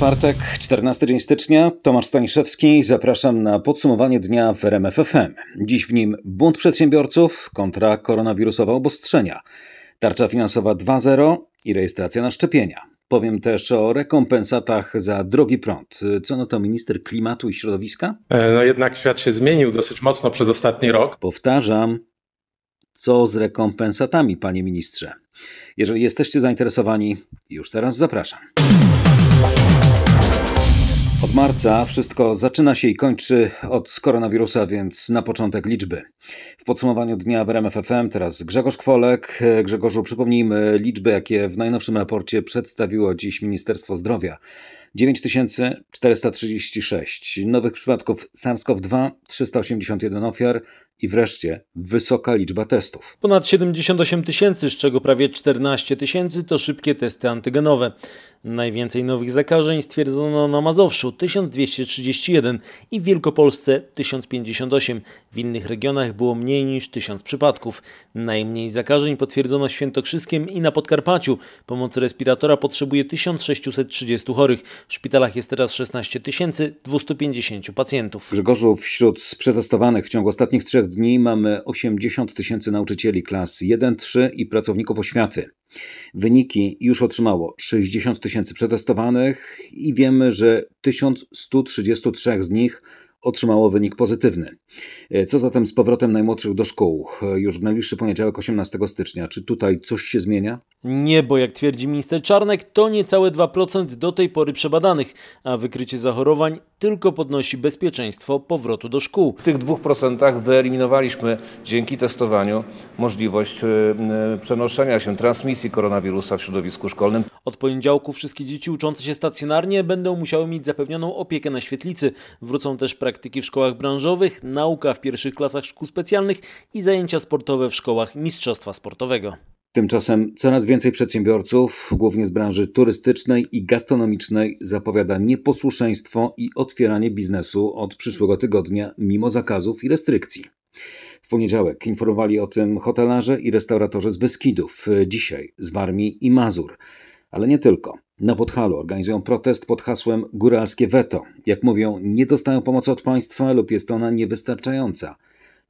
czwartek, 14 dzień stycznia. Tomasz Staniszewski. Zapraszam na podsumowanie dnia w RMFFM. Dziś w nim bunt przedsiębiorców kontra koronawirusowe obostrzenia. Tarcza finansowa 2.0 i rejestracja na szczepienia. Powiem też o rekompensatach za drogi prąd. Co na to minister klimatu i środowiska? E, no jednak świat się zmienił dosyć mocno przez ostatni rok. Powtarzam, co z rekompensatami, panie ministrze? Jeżeli jesteście zainteresowani, już teraz zapraszam. Od marca wszystko zaczyna się i kończy od koronawirusa, więc na początek liczby. W podsumowaniu dnia w RMFFM teraz Grzegorz Kwolek. Grzegorzu, przypomnijmy liczby, jakie w najnowszym raporcie przedstawiło dziś Ministerstwo Zdrowia. 9436 nowych przypadków SARS-CoV-2, 381 ofiar, i wreszcie wysoka liczba testów. Ponad 78 tysięcy, z czego prawie 14 tysięcy to szybkie testy antygenowe. Najwięcej nowych zakażeń stwierdzono na Mazowszu 1231 i w Wielkopolsce 1058. W innych regionach było mniej niż 1000 przypadków. Najmniej zakażeń potwierdzono Świętokrzyskiem i na Podkarpaciu. Pomocy respiratora potrzebuje 1630 chorych. W szpitalach jest teraz 16 250 pacjentów. Grzegorzu, wśród przetestowanych w ciągu ostatnich trzech dni mamy 80 tysięcy nauczycieli klas 1-3 i pracowników oświaty. Wyniki już otrzymało 60 tysięcy przetestowanych i wiemy, że 1133 z nich otrzymało wynik pozytywny. E, co zatem z powrotem najmłodszych do szkół e, już w najbliższy poniedziałek 18 stycznia? Czy tutaj coś się zmienia? Nie, bo jak twierdzi minister Czarnek, to niecałe 2% do tej pory przebadanych, a wykrycie zachorowań tylko podnosi bezpieczeństwo powrotu do szkół. W tych 2% wyeliminowaliśmy dzięki testowaniu możliwość e, przenoszenia się transmisji koronawirusa w środowisku szkolnym. Od poniedziałku wszystkie dzieci uczące się stacjonarnie będą musiały mieć zapewnioną opiekę na świetlicy. Wrócą też praktyki w szkołach branżowych, nauka w pierwszych klasach szkół specjalnych i zajęcia sportowe w szkołach mistrzostwa sportowego. Tymczasem coraz więcej przedsiębiorców, głównie z branży turystycznej i gastronomicznej, zapowiada nieposłuszeństwo i otwieranie biznesu od przyszłego tygodnia mimo zakazów i restrykcji. W poniedziałek informowali o tym hotelarze i restauratorzy z Beskidów, dzisiaj z Warmii i Mazur. Ale nie tylko. Na Podhalu organizują protest pod hasłem Góralskie Weto. Jak mówią, nie dostają pomocy od państwa lub jest ona niewystarczająca.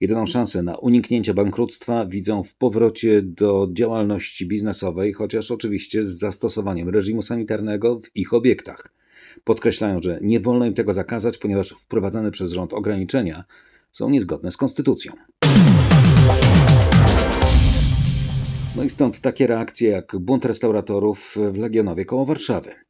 Jedyną szansę na uniknięcie bankructwa widzą w powrocie do działalności biznesowej, chociaż oczywiście z zastosowaniem reżimu sanitarnego w ich obiektach. Podkreślają, że nie wolno im tego zakazać, ponieważ wprowadzane przez rząd ograniczenia są niezgodne z konstytucją. No i stąd takie reakcje jak bunt restauratorów w Legionowie koło Warszawy.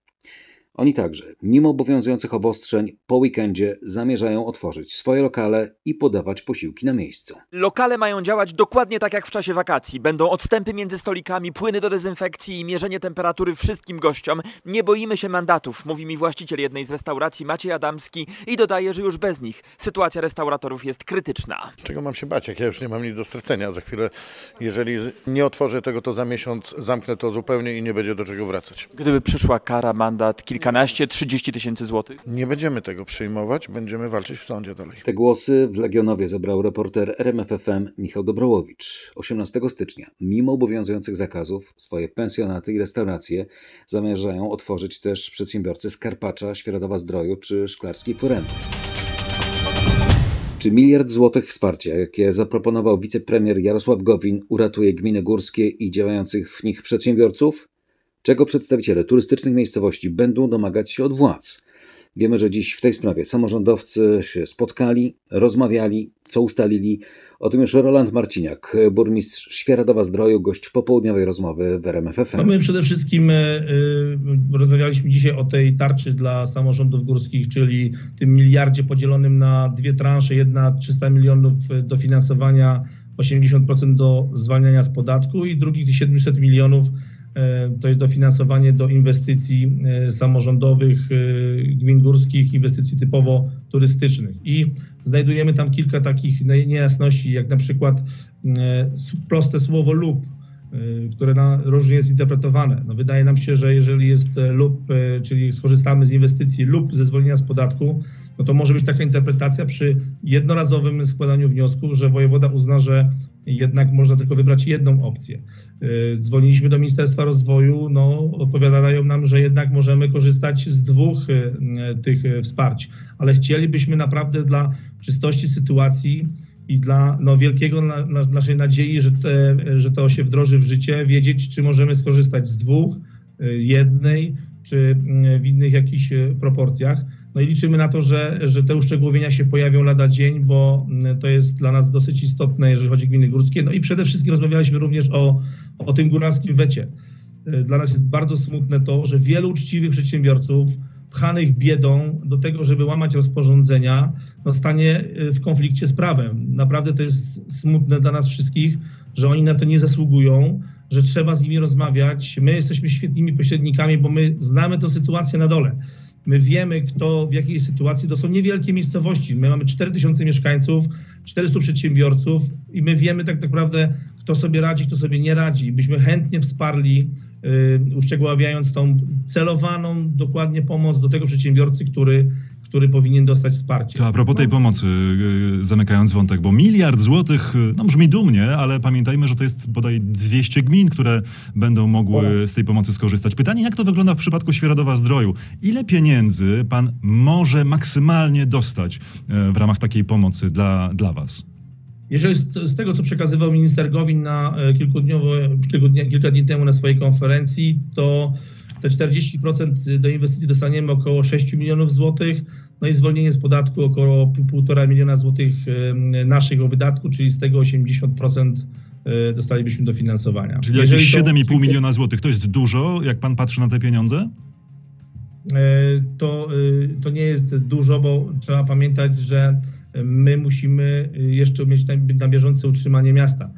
Oni także, mimo obowiązujących obostrzeń, po weekendzie zamierzają otworzyć swoje lokale i podawać posiłki na miejscu. Lokale mają działać dokładnie tak jak w czasie wakacji. Będą odstępy między stolikami, płyny do dezynfekcji i mierzenie temperatury wszystkim gościom. Nie boimy się mandatów, mówi mi właściciel jednej z restauracji Maciej Adamski i dodaje, że już bez nich sytuacja restauratorów jest krytyczna. Czego mam się bać, jak ja już nie mam nic do stracenia? Za chwilę, jeżeli nie otworzę tego, to za miesiąc zamknę to zupełnie i nie będzie do czego wracać. Gdyby przyszła kara, mandat, kilka kilkanaście, trzydzieści tysięcy złotych? Nie będziemy tego przyjmować, będziemy walczyć w sądzie dalej. Te głosy w Legionowie zebrał reporter RMFFM Michał Dobrołowicz. 18 stycznia, mimo obowiązujących zakazów, swoje pensjonaty i restauracje zamierzają otworzyć też przedsiębiorcy z Karpacza, Świeradowa Zdroju czy Szklarskiej Poręby. Czy miliard złotych wsparcia, jakie zaproponował wicepremier Jarosław Gowin, uratuje gminy górskie i działających w nich przedsiębiorców? Czego przedstawiciele turystycznych miejscowości będą domagać się od władz. Wiemy, że dziś w tej sprawie samorządowcy się spotkali, rozmawiali, co ustalili. O tym już Roland Marciniak, burmistrz Świeradowa Zdroju, gość popołudniowej rozmowy w RMFFM. No my przede wszystkim y, rozmawialiśmy dzisiaj o tej tarczy dla samorządów górskich, czyli tym miliardzie podzielonym na dwie transze. Jedna 300 milionów dofinansowania, 80% do zwalniania z podatku i drugich 700 milionów E, to jest dofinansowanie do inwestycji e, samorządowych, e, gmin górskich, inwestycji typowo turystycznych. I znajdujemy tam kilka takich niejasności, jak na przykład proste słowo lub które na, różnie jest interpretowane. No wydaje nam się, że jeżeli jest e, lub, e, czyli skorzystamy z inwestycji lub ze zwolnienia z podatku, no to może być taka interpretacja przy jednorazowym składaniu wniosku, że wojewoda uzna, że jednak można tylko wybrać jedną opcję. Y, Dzwoniliśmy do Ministerstwa Rozwoju, no odpowiadają nam, że jednak możemy korzystać z dwóch y, tych y, wsparć, ale chcielibyśmy naprawdę dla czystości sytuacji i dla no, wielkiego na, na, naszej nadziei, że, te, że to się wdroży w życie, wiedzieć, czy możemy skorzystać z dwóch, y, jednej, czy y, w innych jakichś y, proporcjach. No i liczymy na to, że, że te uszczegółowienia się pojawią lada dzień, bo to jest dla nas dosyć istotne, jeżeli chodzi o gminy górskie. No i przede wszystkim rozmawialiśmy również o, o tym górskim wecie. Dla nas jest bardzo smutne to, że wielu uczciwych przedsiębiorców pchanych biedą do tego, żeby łamać rozporządzenia, no stanie y, w konflikcie z prawem. Naprawdę to jest smutne dla nas wszystkich, że oni na to nie zasługują, że trzeba z nimi rozmawiać. My jesteśmy świetnymi pośrednikami, bo my znamy tę sytuację na dole. My wiemy, kto w jakiej sytuacji. To są niewielkie miejscowości. My mamy 4000 mieszkańców, 400 przedsiębiorców i my wiemy tak naprawdę, kto sobie radzi, kto sobie nie radzi. Byśmy chętnie wsparli, uszczegóławiając tą celowaną dokładnie pomoc do tego przedsiębiorcy, który, który powinien dostać wsparcie. To a propos tej No, pomocy, yy, zamykając wątek, bo miliard złotych, yy, no brzmi dumnie, ale pamiętajmy, że to jest bodaj 200 gmin, które będą mogły z tej pomocy skorzystać. Pytanie, jak to wygląda w przypadku Świeradowa Zdroju? Ile pieniędzy pan może maksymalnie dostać w ramach takiej pomocy dla, dla was? Jeżeli z, tego, co przekazywał minister Gowin na e, kilku dni, kilka dni temu na swojej konferencji, to te 40% do inwestycji dostaniemy około 6 milionów złotych, no i zwolnienie z podatku około p- 1,5 miliona złotych e, naszych o wydatku, czyli z tego 80% e, dostalibyśmy dofinansowania. Czyli Jeżeli jakieś to- 7,5 miliona złotych to jest dużo, jak pan patrzy na te pieniądze? E, to, e, to nie jest dużo, bo trzeba pamiętać, że my musimy jeszcze mieć na, na bieżące utrzymanie miasta.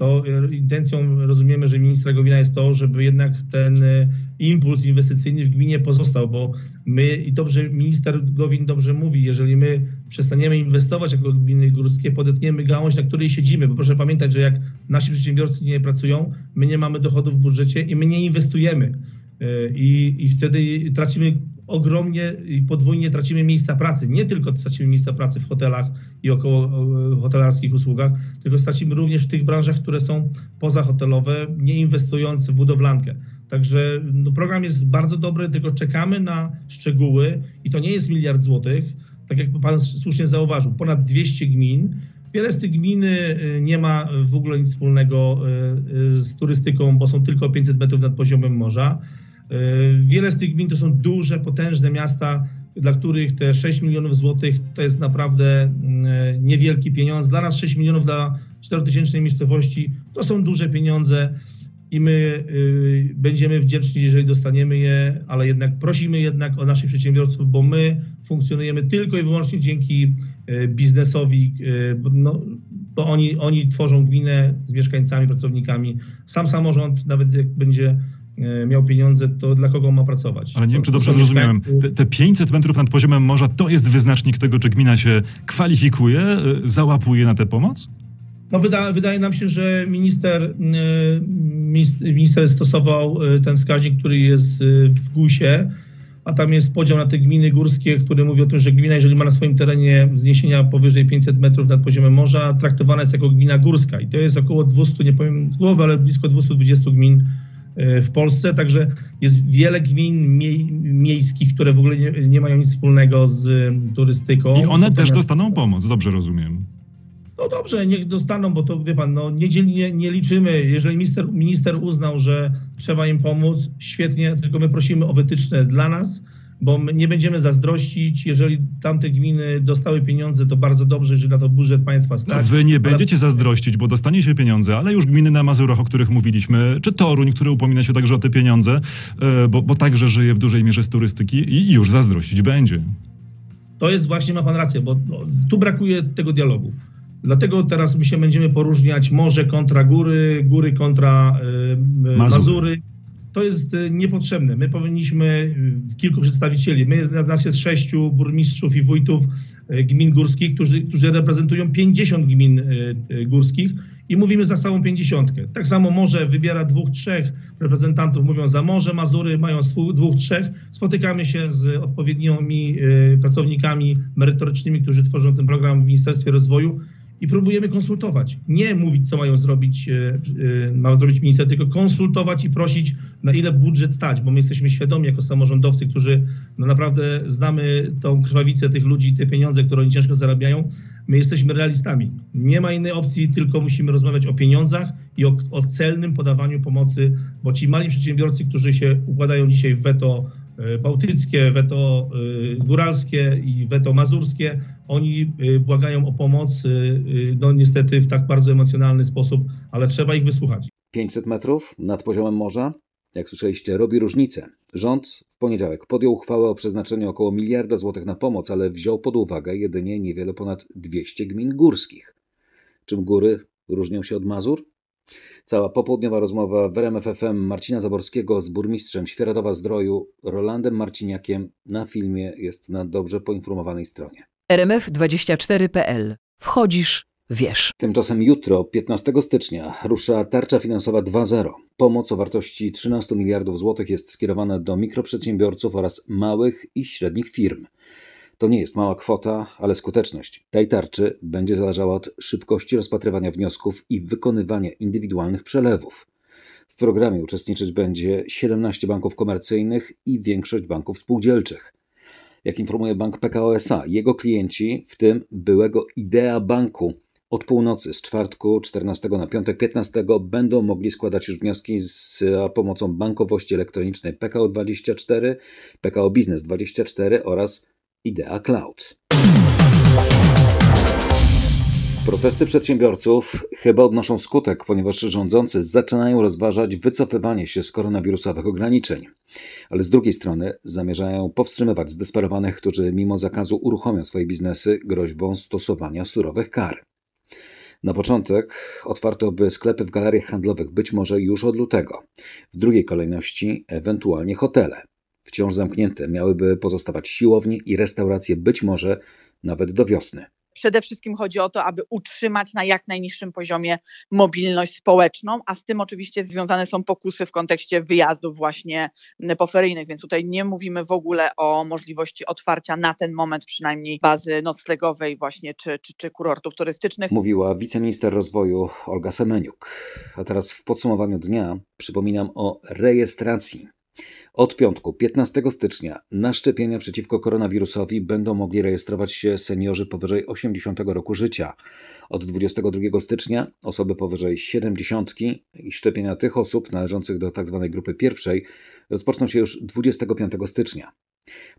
To e, intencją rozumiemy, że ministra Gowina jest to, żeby jednak ten e, impuls inwestycyjny w gminie pozostał, bo my i dobrze minister Gowin dobrze mówi, jeżeli my przestaniemy inwestować jako gminy górskie, podetniemy gałąź, na której siedzimy, bo proszę pamiętać, że jak nasi przedsiębiorcy nie pracują, my nie mamy dochodów w budżecie i my nie inwestujemy. I, I wtedy tracimy ogromnie i podwójnie tracimy miejsca pracy. Nie tylko tracimy miejsca pracy w hotelach i około e, hotelarskich usługach, tylko stracimy również w tych branżach, które są pozahotelowe, nie inwestując w budowlankę. Także no, program jest bardzo dobry, tylko czekamy na szczegóły i to nie jest miliard złotych, tak jak pan słusznie zauważył, ponad 200 gmin. Wiele z tych gmin y, nie ma w ogóle nic wspólnego y, z turystyką, bo są tylko 500 metrów nad poziomem morza. Y, Wiele z tych gmin to są duże, potężne miasta, dla których te 6 milionów złotych to jest naprawdę mm, niewielki pieniądz. Dla nas 6 milionów dla 4000 miejscowości to są duże pieniądze i my y, będziemy wdzięczni, jeżeli dostaniemy je, ale jednak prosimy jednak o naszych przedsiębiorców, bo my funkcjonujemy tylko i wyłącznie dzięki y, biznesowi, y, no, bo oni, oni tworzą gminę z mieszkańcami, pracownikami. Sam samorząd, nawet jak będzie y, miał pieniądze, to dla kogo ma pracować? Ale nie wiem, czy dobrze zrozumiałem. Te- Te 500 metrów nad poziomem morza to jest wyznacznik tego, czy gmina się kwalifikuje, y, załapuje na tę pomoc? No wyda, wydaje nam się, że minister, mis- minister stosował ten wskaźnik, który jest w GUS-ie, a tam jest podział na te gminy górskie, który mówi o tym, że gmina, jeżeli ma na swoim terenie wzniesienia powyżej 500 metrów nad poziomem morza, traktowana jest jako gmina górska. I to jest około 200, nie powiem z głowy, ale blisko 220 gmin w Polsce, także jest wiele gmin mie- miejskich, które w ogóle nie, nie mają nic wspólnego z turystyką. I one też Natomiast- dostaną pomoc, dobrze rozumiem. no dobrze, niech dostaną, bo to wie pan, no nie, dziel- nie, nie liczymy. Jeżeli minister, minister uznał, że trzeba im pomóc, świetnie, tylko my prosimy o wytyczne dla nas, bo my nie będziemy zazdrościć. Jeżeli tamte gminy dostały pieniądze, to bardzo dobrze, że na to budżet państwa No, stać. wy nie ale- będziecie zazdrościć, bo dostanie się pieniądze, ale już gminy na Mazurach, o których mówiliśmy, czy Toruń, który upomina się także o te pieniądze, e, bo, bo także żyje w dużej mierze z turystyki i już zazdrościć będzie. To jest właśnie, ma pan rację, bo no, tu brakuje tego dialogu. Dlatego teraz my się będziemy poróżniać morze kontra góry, góry kontra y, y, Mazury. Mazury. To jest y, niepotrzebne. My powinniśmy, y, kilku przedstawicieli, my, nas jest sześciu burmistrzów i wójtów y, gmin górskich, którzy, którzy reprezentują 50 gmin górskich i mówimy za całą pięćdziesiątkę. Tak samo Morze wybiera dwóch, trzech reprezentantów, mówią za Morze, Mazury mają swój, dwóch, trzech. Spotykamy się z odpowiednimi pracownikami merytorycznymi, którzy tworzą ten program w Ministerstwie Rozwoju i próbujemy konsultować. Nie mówić, co mają zrobić, e, e, ma zrobić minister, tylko konsultować i prosić, na ile budżet stać, bo my jesteśmy świadomi jako samorządowcy, którzy no naprawdę znamy tą krwawicę tych ludzi, te pieniądze, które oni ciężko zarabiają. My jesteśmy realistami. Nie ma innej opcji, tylko musimy rozmawiać o pieniądzach i o, o celnym podawaniu pomocy, bo ci mali przedsiębiorcy, którzy się układają dzisiaj w weto bałtyckie, weto e, góralskie i weto mazurskie, oni e, błagają o pomoc, e, e, no niestety w tak bardzo emocjonalny sposób, ale trzeba ich wysłuchać. 500 metrów nad poziomem morza, jak słyszeliście, robi różnicę. Rząd w poniedziałek podjął uchwałę o przeznaczeniu około miliarda złotych na pomoc, ale wziął pod uwagę jedynie niewiele ponad 200 gmin górskich. Czym góry różnią się od Mazur? Cała popołudniowa rozmowa w RMF FM Marcina Zaborskiego z burmistrzem Świeradowa Zdroju Rolandem Marciniakiem na filmie jest na dobrze poinformowanej stronie. rmf24.pl. Wchodzisz, wiesz. Tymczasem jutro, 15 stycznia, rusza tarcza finansowa 2.0. Pomoc o wartości 13 miliardów złotych jest skierowana do mikroprzedsiębiorców oraz małych i średnich firm. To nie jest mała kwota, ale skuteczność tej tarczy będzie zależała od szybkości rozpatrywania wniosków i wykonywania indywidualnych przelewów. W programie uczestniczyć będzie 17 banków komercyjnych i większość banków spółdzielczych. Jak informuje bank PKO SA, jego klienci, w tym byłego Idea Banku, od północy z czwartku 14 na piątek 15 będą mogli składać już wnioski z pomocą bankowości elektronicznej PKO24, PKO Biznes 24 oraz Idea Cloud. Protesty przedsiębiorców chyba odnoszą skutek, ponieważ rządzący zaczynają rozważać wycofywanie się z koronawirusowych ograniczeń. Ale z drugiej strony zamierzają powstrzymywać zdesperowanych, którzy mimo zakazu uruchomią swoje biznesy groźbą stosowania surowych kar. Na początek otwarto by sklepy w galeriach handlowych być może już od lutego. W drugiej kolejności ewentualnie hotele. Wciąż zamknięte miałyby pozostawać siłownie i restauracje być może nawet do wiosny. Przede wszystkim chodzi o to, aby utrzymać na jak najniższym poziomie mobilność społeczną, a z tym oczywiście związane są pokusy w kontekście wyjazdów właśnie poferyjnych, więc tutaj nie mówimy w ogóle o możliwości otwarcia na ten moment przynajmniej bazy noclegowej właśnie czy, czy, czy kurortów turystycznych. Mówiła wiceminister rozwoju Olga Semeniuk. A teraz w podsumowaniu dnia przypominam o rejestracji. Od piątku 15 stycznia na szczepienia przeciwko koronawirusowi będą mogli rejestrować się seniorzy powyżej 80 roku życia. Od 22 stycznia osoby powyżej 70 i szczepienia tych osób należących do tzw. grupy pierwszej rozpoczną się już 25 stycznia.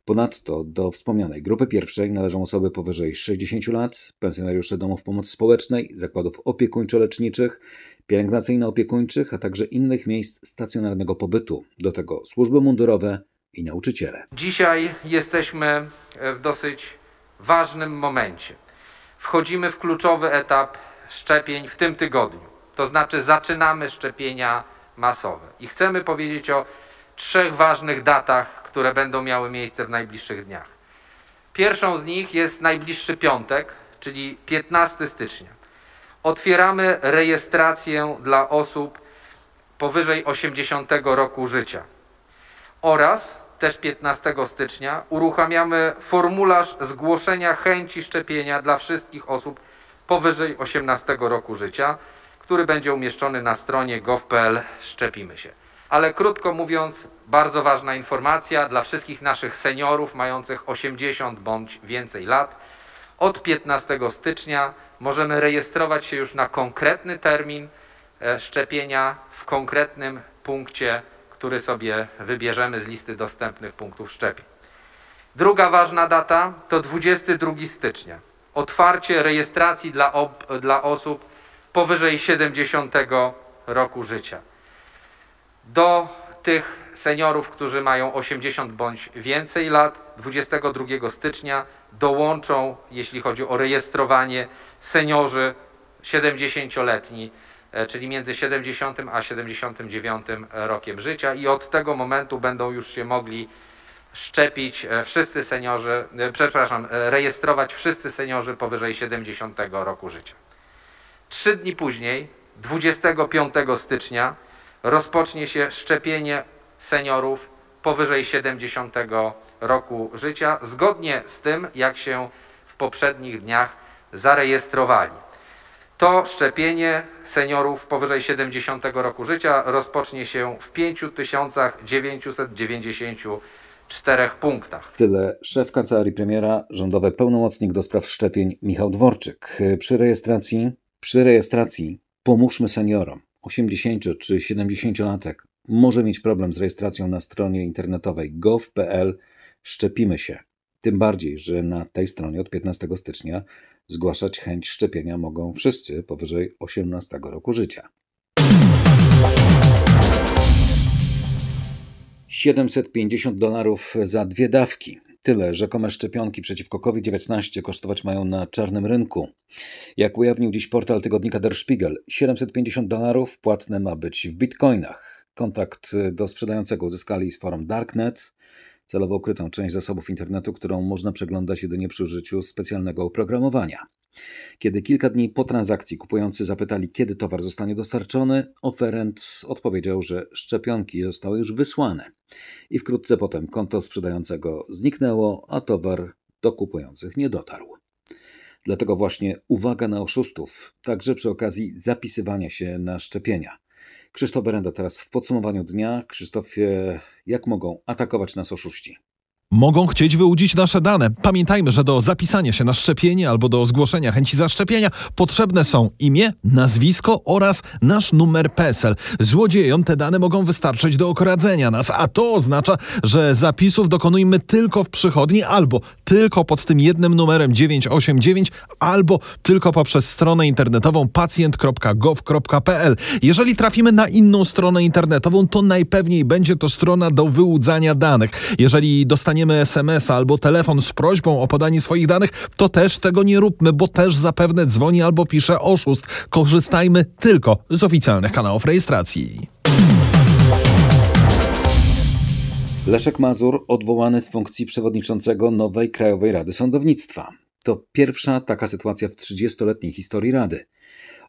Ponadto do wspomnianej grupy pierwszej należą osoby powyżej 60 lat, pensjonariusze domów pomocy społecznej, zakładów opiekuńczo-leczniczych, pielęgnacyjno-opiekuńczych, a także innych miejsc stacjonarnego pobytu, do tego służby mundurowe i nauczyciele. Dzisiaj jesteśmy w dosyć ważnym momencie. Wchodzimy w kluczowy etap szczepień w tym tygodniu. To znaczy zaczynamy szczepienia masowe. I chcemy powiedzieć o trzech ważnych datach, które będą miały miejsce w najbliższych dniach. Pierwszą z nich jest najbliższy piątek, czyli 15 stycznia. Otwieramy rejestrację dla osób powyżej 80 roku życia. Oraz też 15 stycznia uruchamiamy formularz zgłoszenia chęci szczepienia dla wszystkich osób powyżej 18 roku życia, który będzie umieszczony na stronie gov.pl Szczepimy się. Ale krótko mówiąc, bardzo ważna informacja dla wszystkich naszych seniorów mających 80 bądź więcej lat. Od 15 stycznia możemy rejestrować się już na konkretny termin e, szczepienia w konkretnym punkcie, który sobie wybierzemy z listy dostępnych punktów szczepień. Druga ważna data to 22 stycznia. Otwarcie rejestracji dla, dla osób powyżej 70 roku życia. Do tych seniorów, którzy mają 80 bądź więcej lat, 22 stycznia dołączą, jeśli chodzi o rejestrowanie, seniorzy 70-letni e, czyli między 70 a 79 rokiem życia i od tego momentu będą już się mogli szczepić e, wszyscy seniorzy, e, przepraszam, rejestrować wszyscy seniorzy powyżej 70 roku życia. Trzy dni później, 25 stycznia, rozpocznie się szczepienie seniorów powyżej 70 roku życia, zgodnie z tym, jak się w poprzednich dniach zarejestrowali. To szczepienie seniorów powyżej 70 roku życia rozpocznie się w 5994 punktach. Tyle szef kancelarii premiera, rządowy pełnomocnik do spraw szczepień Michał Dworczyk. Przy rejestracji, przy rejestracji pomóżmy seniorom. 80 czy 70-latek może mieć problem z rejestracją na stronie internetowej gov.pl. Szczepimy się. Tym bardziej, że na tej stronie od 15 stycznia zgłaszać chęć szczepienia mogą wszyscy powyżej 18 roku życia. 750 dolarów za dwie dawki. Tyle rzekome szczepionki przeciwko COVID-19 kosztować mają na czarnym rynku. Jak ujawnił dziś portal tygodnika Der Spiegel, 750 dolarów płatne ma być w bitcoinach. Kontakt do sprzedającego uzyskali z forum Darknet, celowo ukrytą część zasobów internetu, którą można przeglądać jedynie przy użyciu specjalnego oprogramowania. Kiedy kilka dni po transakcji kupujący zapytali, kiedy towar zostanie dostarczony, oferent odpowiedział, że szczepionki zostały już wysłane. I wkrótce potem konto sprzedającego zniknęło, a towar do kupujących nie dotarł. Dlatego właśnie uwaga na oszustów, także przy okazji zapisywania się na szczepienia. Krzysztof Berenda teraz w podsumowaniu dnia. Krzysztofie, jak mogą atakować nas oszuści? Mogą chcieć wyłudzić nasze dane. Pamiętajmy, że do zapisania się na szczepienie albo do zgłoszenia chęci zaszczepienia potrzebne są imię, nazwisko oraz nasz numer PESEL. Złodziejom te dane mogą wystarczyć do okradzenia nas, a to oznacza, że zapisów dokonujemy tylko w przychodni albo tylko pod tym jednym numerem 989 albo tylko poprzez stronę internetową pacjent.gov.pl. Jeżeli trafimy na inną stronę internetową, to najpewniej będzie to strona do wyłudzania danych. Jeżeli dostaniemy dostaniemy SMS albo telefon z prośbą o podanie swoich danych, to też tego nie róbmy, bo też zapewne dzwoni albo pisze oszust. Korzystajmy tylko z oficjalnych kanałów rejestracji. Leszek Mazur odwołany z funkcji przewodniczącego nowej Krajowej Rady Sądownictwa. To pierwsza taka sytuacja w 30-letniej historii Rady.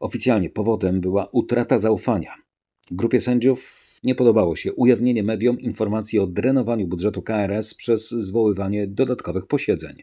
Oficjalnie powodem była utrata zaufania. Grupie sędziów nie podobało się ujawnienie mediom informacji o drenowaniu budżetu KRS przez zwoływanie dodatkowych posiedzeń.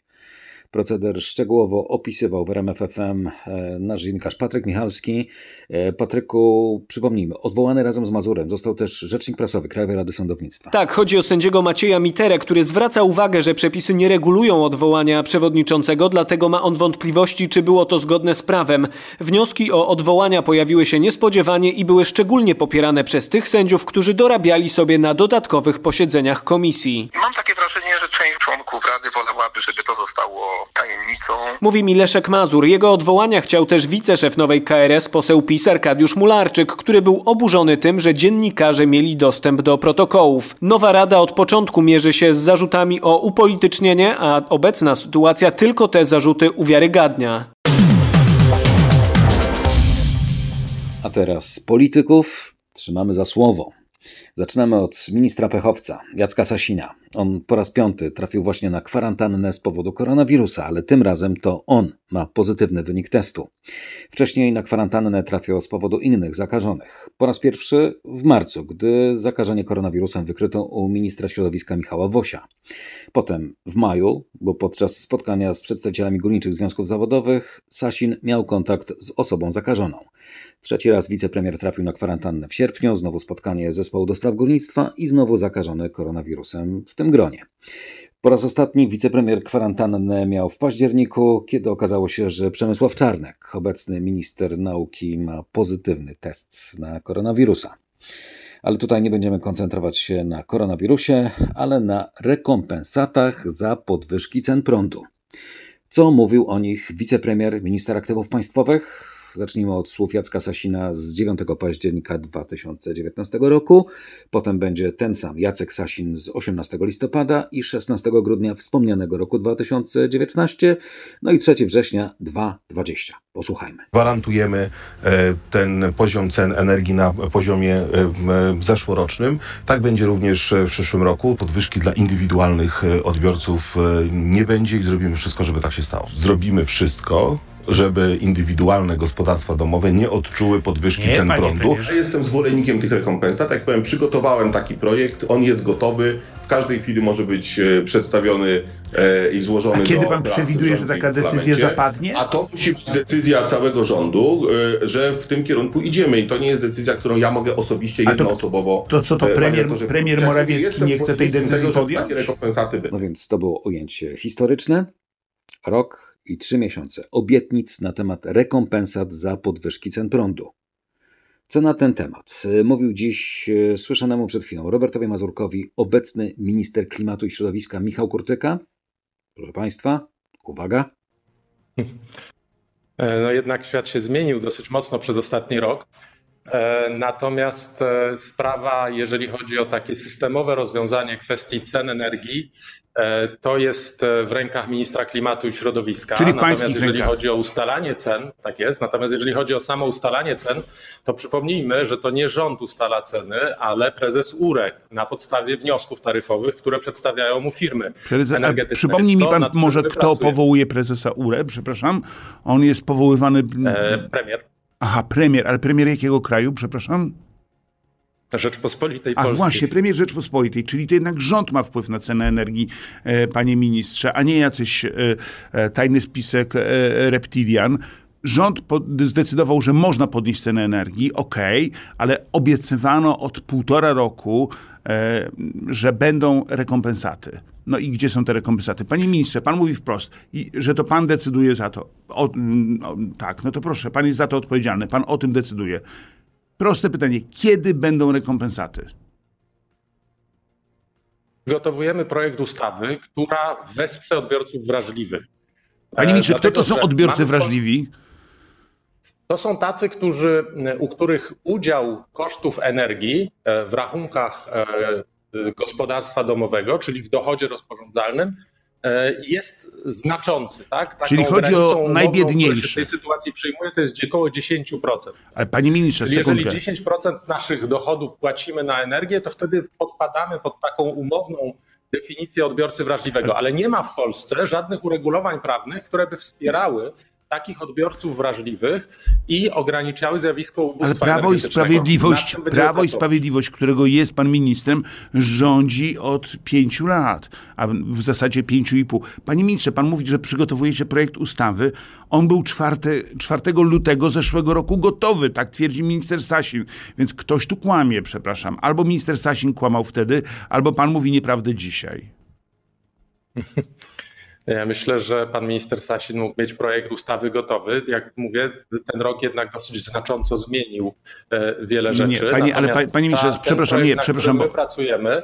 Proceder szczegółowo opisywał w RMFFM e, nasz dziennikarz Patryk Michalski. E, Patryku, przypomnijmy, odwołany razem z Mazurem został też rzecznik prasowy Krajowej Rady Sądownictwa. Tak, chodzi o sędziego Macieja Miterę, który zwraca uwagę, że przepisy nie regulują odwołania przewodniczącego, dlatego ma on wątpliwości, czy było to zgodne z prawem. Wnioski o odwołania pojawiły się niespodziewanie i były szczególnie popierane przez tych sędziów, którzy dorabiali sobie na dodatkowych posiedzeniach komisji. Mam takie że część członków Rady wolałaby, żeby to zostało tajemnicą. Mówi mi Leszek Mazur. Jego odwołania chciał też wiceszef nowej KRS, poseł PiS Arkadiusz Mularczyk, który był oburzony tym, że dziennikarze mieli dostęp do protokołów. Nowa Rada od początku mierzy się z zarzutami o upolitycznienie, a obecna sytuacja tylko te zarzuty uwiarygadnia. A teraz polityków trzymamy za słowo. Zaczynamy od ministra pechowca, Jacka Sasina. On po raz piąty trafił właśnie na kwarantannę z powodu koronawirusa, ale tym razem to on ma pozytywny wynik testu. Wcześniej na kwarantannę trafił z powodu innych zakażonych. Po raz pierwszy w marcu, gdy zakażenie koronawirusem wykryto u ministra środowiska Michała Wosia. Potem w maju, bo podczas spotkania z przedstawicielami górniczych związków zawodowych, Sasin miał kontakt z osobą zakażoną. Trzeci raz wicepremier trafił na kwarantannę w sierpniu, znowu spotkanie zespołu do spraw górnictwa i znowu zakażony koronawirusem w tym gronie. Po raz ostatni wicepremier kwarantannę miał w październiku, kiedy okazało się, że Przemysław Czarnek, obecny minister nauki, ma pozytywny test na koronawirusa. Ale tutaj nie będziemy koncentrować się na koronawirusie, ale na rekompensatach za podwyżki cen prądu. Co mówił o nich wicepremier, minister aktywów państwowych? Zacznijmy od słów Jacka Sasina z 9 października 2019 roku. Potem będzie ten sam Jacek Sasin z 18 listopada i 16 grudnia wspomnianego roku 2019. No i 3 września 2020. Posłuchajmy. Gwarantujemy e, ten poziom cen energii na poziomie e, m, zeszłorocznym. Tak będzie również w przyszłym roku. Podwyżki dla indywidualnych e, odbiorców e, nie będzie i zrobimy wszystko, żeby tak się stało. Zrobimy wszystko, żeby indywidualne gospodarstwa domowe nie odczuły podwyżki Nie, cen panie prądu. Ja jestem zwolennikiem tych rekompensat. Jak powiem, przygotowałem taki projekt, on jest gotowy. W każdej chwili może być e, przedstawiony e, i złożony A kiedy do pan przewiduje, że taka decyzja zapadnie? A to musi być decyzja całego rządu, e, że w tym kierunku idziemy. I to nie jest decyzja, którą ja mogę osobiście A to- jednoosobowo. to co, to e, premier- redaktorze, premier. Morawiecki nie chce tej decyzji tego, podjąć? Takie rekompensaty były. No więc to było ujęcie historyczne. Rok i trzy miesiące obietnic na temat rekompensat za podwyżki cen prądu. Co na ten temat mówił dziś e, słyszanemu przed chwilą Robertowi Mazurkowi obecny minister klimatu i środowiska Michał Kurtyka? Proszę Państwa, uwaga. E, No jednak świat się zmienił dosyć mocno przez ostatni rok. E, Natomiast sprawa, jeżeli chodzi o takie systemowe rozwiązanie kwestii cen energii, to jest e, w rękach ministra klimatu i środowiska. Czyli w Natomiast jeżeli rękach. chodzi o ustalanie cen, tak jest, natomiast jeżeli chodzi o samo ustalanie cen, to przypomnijmy, że to nie rząd ustala ceny, ale prezes UREK na podstawie wniosków taryfowych, które przedstawiają mu firmy Prezes- energetyczne. Przypomnij mi pan może, kto pracujemy. powołuje prezesa URE, przepraszam. On jest powoływany... E, Premier Aha, premier, ale premier jakiego kraju, przepraszam? Rzeczpospolitej A Polskiej. właśnie, premier Rzeczpospolitej, czyli to jednak rząd ma wpływ na cenę energii, e, panie ministrze, a nie jacyś e, e, tajny spisek reptilian. Rząd zdecydował, że można podnieść cenę energii, okej, ale obiecywano od półtora roku, że będą rekompensaty. No i gdzie są te rekompensaty? Panie ministrze, pan mówi wprost, że to pan decyduje za to. O, mm, o, tak, no to proszę, pan jest za to odpowiedzialny, pan o tym decyduje. Proste pytanie, kiedy będą rekompensaty? Przygotowujemy projekt ustawy, która wesprze odbiorców wrażliwych. Panie E, ministrze, kto to są odbiorcy wrażliwi? To są tacy, którzy, u których udział kosztów energii e, w rachunkach e, gospodarstwa domowego, czyli w dochodzie rozporządzalnym, jest znaczący. Tak? Taką Czyli chodzi o najbiedniejszych. W tej sytuacji przyjmuje, to jest około 10%. Ale panie ministrze, Czyli jeżeli sekundkę. 10% naszych dochodów płacimy na energię, to wtedy podpadamy pod taką umowną definicję odbiorcy wrażliwego. Ale nie ma w Polsce żadnych uregulowań prawnych, które by wspierały takich odbiorców wrażliwych i ograniczały zjawisko ubóstwa Ale Prawo i. Sprawiedliwość, Prawo i. Sprawiedliwość, którego jest pan ministrem, rządzi od pięciu lat, a w zasadzie pięciu i pół. Panie ministrze, pan mówi, że przygotowujecie projekt ustawy. On był 4, 4 lutego zeszłego roku gotowy, tak twierdzi minister Sasin. Więc ktoś tu kłamie, przepraszam. Albo minister Sasin kłamał wtedy, albo pan mówi nieprawdę dzisiaj. Ja myślę, że pan minister Sasin mógł mieć projekt ustawy gotowy. Jak mówię, ten rok jednak dosyć znacząco zmienił e, wiele Nie, rzeczy. panie- ale panie ministrze, przepraszam, projekt, nie, przepraszam, bo- My pracujemy.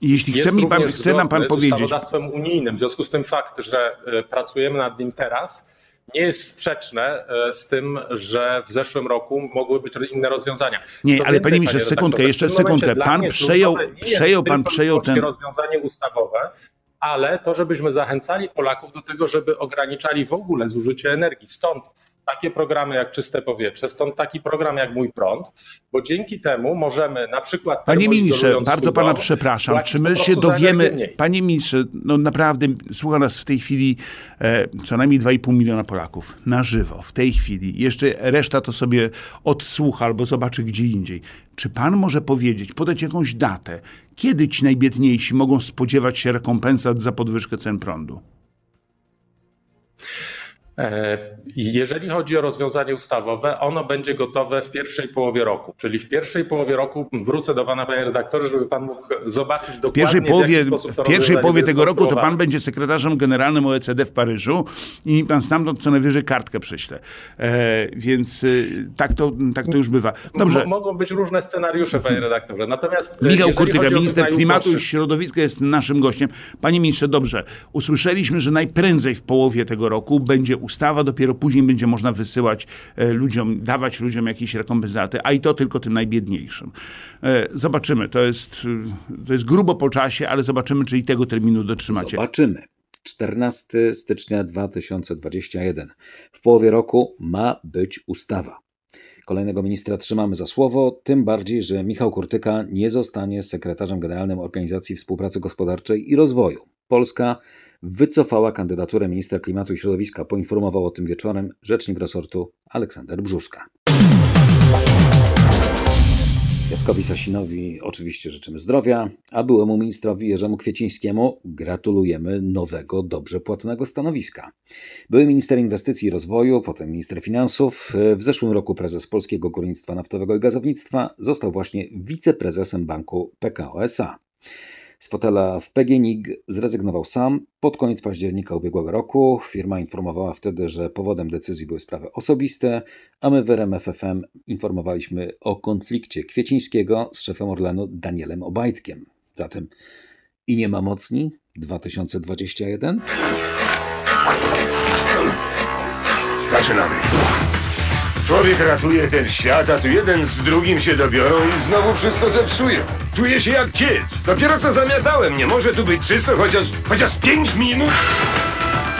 Jeśli chce, mi pan, chce nam pan powiedzieć, ustawodawstwem unijnym. W związku z tym fakt, że e, pracujemy nad nim teraz, nie jest sprzeczne e, z tym, że w zeszłym roku mogły być inne rozwiązania. Nie, Co ale więcej, panie ministrze, sekundkę, jeszcze sekundkę. Pan przejął- nie przejął pan- przejął ten- rozwiązanie ustawowe, ale to, żebyśmy zachęcali Polaków do tego, żeby ograniczali w ogóle zużycie energii. Stąd takie programy jak Czyste Powietrze, stąd taki program jak Mój Prąd, bo dzięki temu możemy na przykład Panie ministrze, bardzo swój pana dom, przepraszam. Czy my się dowiemy, panie ministrze, no naprawdę słucha nas w tej chwili e, co najmniej 2,5 miliona Polaków na żywo, w tej chwili. Jeszcze reszta to sobie odsłucha albo zobaczy gdzie indziej. Czy pan może powiedzieć, podać jakąś datę, kiedy ci najbiedniejsi mogą spodziewać się rekompensat za podwyżkę cen prądu? E, Jeżeli chodzi o rozwiązanie ustawowe, ono będzie gotowe w pierwszej połowie roku. Czyli w pierwszej połowie roku wrócę do pana, panie redaktorze, żeby pan mógł zobaczyć dokładnie, pierwszej połowie, w jaki sposób to w pierwszej połowie tego roku to pan będzie sekretarzem generalnym OECD w Paryżu i mi pan stamtąd co najwyżej kartkę przyśle. E, więc y, tak, to, tak to już bywa. Dobrze. Mo- Mogą być różne scenariusze, panie redaktorze. Natomiast e, Michał Kurtyka, minister klimatu i środowiska jest naszym gościem. Panie ministrze, dobrze, usłyszeliśmy, że najprędzej w połowie tego roku będzie ustawa, dopiero później będzie można wysyłać e, ludziom, dawać ludziom jakieś rekompensaty, a i to tylko tym najbiedniejszym. E, Zobaczymy, to jest, e, to jest grubo po czasie, ale zobaczymy, czy i tego terminu dotrzymacie. Zobaczymy. 14 stycznia 2021. W połowie roku ma być ustawa. Kolejnego ministra trzymamy za słowo, tym bardziej, że Michał Kurtyka nie zostanie sekretarzem generalnym Organizacji Współpracy Gospodarczej i Rozwoju. Polska wycofała kandydaturę ministra klimatu i środowiska, poinformował o tym wieczorem rzecznik resortu Aleksander Brzuska. Jackowi Sasinowi oczywiście życzymy zdrowia, a byłemu ministrowi Jerzemu Kwiecińskiemu gratulujemy nowego, dobrze płatnego stanowiska. Były minister inwestycji i rozwoju, potem minister finansów. W zeszłym roku prezes Polskiego Górnictwa Naftowego i Gazownictwa został właśnie wiceprezesem banku PKO SA. Z fotela w PGNiG zrezygnował sam pod koniec października ubiegłego roku. Firma informowała wtedy, że powodem decyzji były sprawy osobiste, a my w RMFFM informowaliśmy o konflikcie Kwiecińskiego z szefem Orlenu Danielem Obajtkiem. Zatem i nie ma mocni 2021? Zaczynamy. Człowiek ratuje ten świat, a tu jeden z drugim się dobiorą i znowu wszystko zepsują. Czuję się jak cieć. Dopiero co zamiatałem. Nie może tu być czysto chociaż, chociaż pięć minut?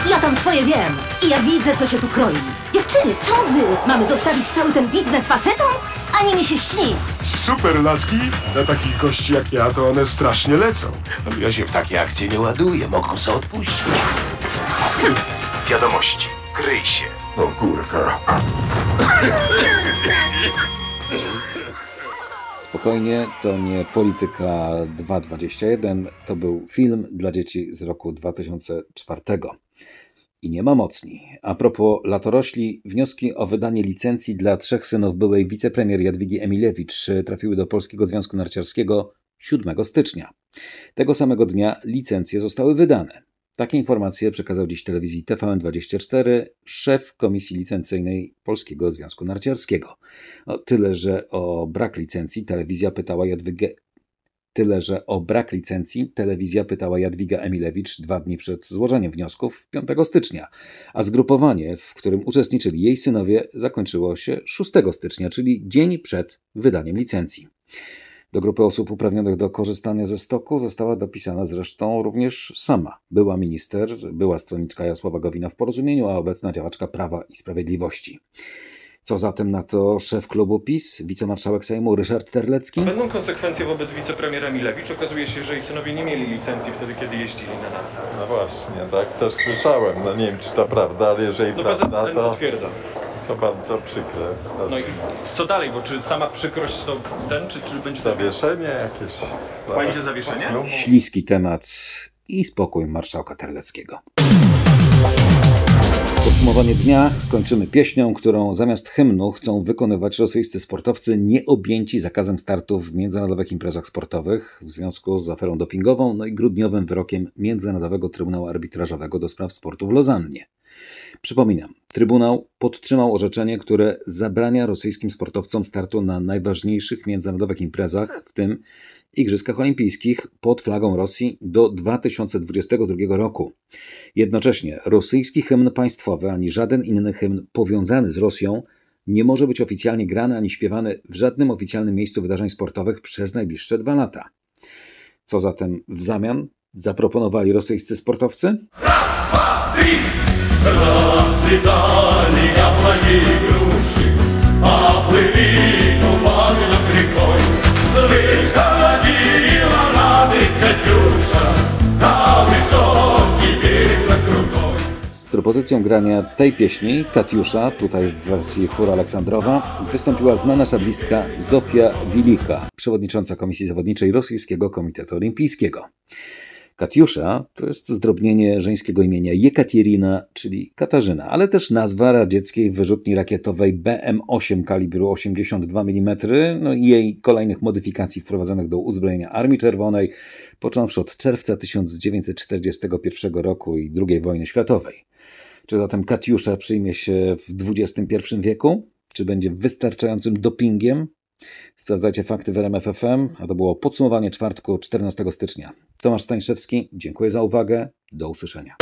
Ja tam swoje wiem i ja widzę, co się tu kroi. Dziewczyny, co wy? Mamy zostawić cały ten biznes facetom? Ani mi się śni. Super laski. Na takich gości jak ja to one strasznie lecą. Ja się w takie akcje nie ładuję. Mogą sobie odpuścić. Wiadomości. Kryj się. O kurka. Spokojnie, to nie Polityka 2.21, to był film dla dzieci z roku 2004. I nie ma mocni. A propos latorośli, wnioski o wydanie licencji dla trzech synów byłej wicepremier Jadwigi Emilewicz trafiły do Polskiego Związku Narciarskiego 7 stycznia. Tego samego dnia licencje zostały wydane. Takie informacje przekazał dziś telewizji TVN24 szef Komisji Licencyjnej Polskiego Związku Narciarskiego. O tyle, że o brak licencji telewizja pytała Jadwigę Tyle, że o brak licencji telewizja pytała Jadwiga Emilewicz dwa dni przed złożeniem wniosków 5 stycznia, a zgrupowanie, w którym uczestniczyli jej synowie, zakończyło się 6 stycznia, czyli dzień przed wydaniem licencji. Do grupy osób uprawnionych do korzystania ze stoku została dopisana zresztą również sama była minister, była stronniczka Jarosława Gowina w porozumieniu, a obecna działaczka Prawa i Sprawiedliwości. Co zatem na to szef klubu PiS, wicemarszałek Sejmu Ryszard Terlecki? Będą konsekwencje wobec wicepremiera Milewicz. Okazuje się, że jej synowie nie mieli licencji wtedy, kiedy jeździli na naftę. No właśnie, tak też słyszałem. No nie wiem, czy to prawda, ale jeżeli No prawda, to, potwierdza. To bardzo przykre. No i co dalej, bo czy sama przykrość to ten, czy, czy będzie... Zawieszenie jakieś. Będzie zawieszenie? No, Śliski temat i spokój marszałka Terleckiego. Podsumowanie dnia kończymy pieśnią, którą zamiast hymnu chcą wykonywać rosyjscy sportowcy nieobjęci zakazem startów w międzynarodowych imprezach sportowych w związku z aferą dopingową, no i grudniowym wyrokiem Międzynarodowego Trybunału Arbitrażowego do spraw sportu w Lozannie. Przypominam, Trybunał podtrzymał orzeczenie, które zabrania rosyjskim sportowcom startu na najważniejszych międzynarodowych imprezach, w tym Igrzyskach Olimpijskich pod flagą Rosji do 2022 roku. Jednocześnie rosyjski hymn państwowy ani żaden inny hymn powiązany z Rosją nie może być oficjalnie grany ani śpiewany w żadnym oficjalnym miejscu wydarzeń sportowych przez najbliższe dwa lata. Co zatem w zamian zaproponowali rosyjscy sportowcy? Расцветали яблони и груши, Поплыли туманы над рекой. Выходила над Катюша На высокий берег на крутой. Z propozycją grania tej pieśni, Katiusza, tutaj w wersji chór Aleksandrowa, wystąpiła znana szablistka Zofia Wilicha, przewodnicząca Komisji Zawodniczej Rosyjskiego Komitetu Olimpijskiego. Katiusza to jest zdrobnienie żeńskiego imienia Jekaterina, czyli Katarzyna, ale też nazwa radzieckiej wyrzutni rakietowej BM-8 kalibru 82 mm no i jej kolejnych modyfikacji wprowadzonych do uzbrojenia Armii Czerwonej, począwszy od czerwca 1941 roku i II wojny światowej. Czy zatem Katiusza przyjmie się w XXI wieku? Czy będzie wystarczającym dopingiem? Sprawdzajcie fakty w RMFFM, a to było podsumowanie czwartku 14 stycznia. Tomasz Stańszewski, dziękuję za uwagę. Do usłyszenia.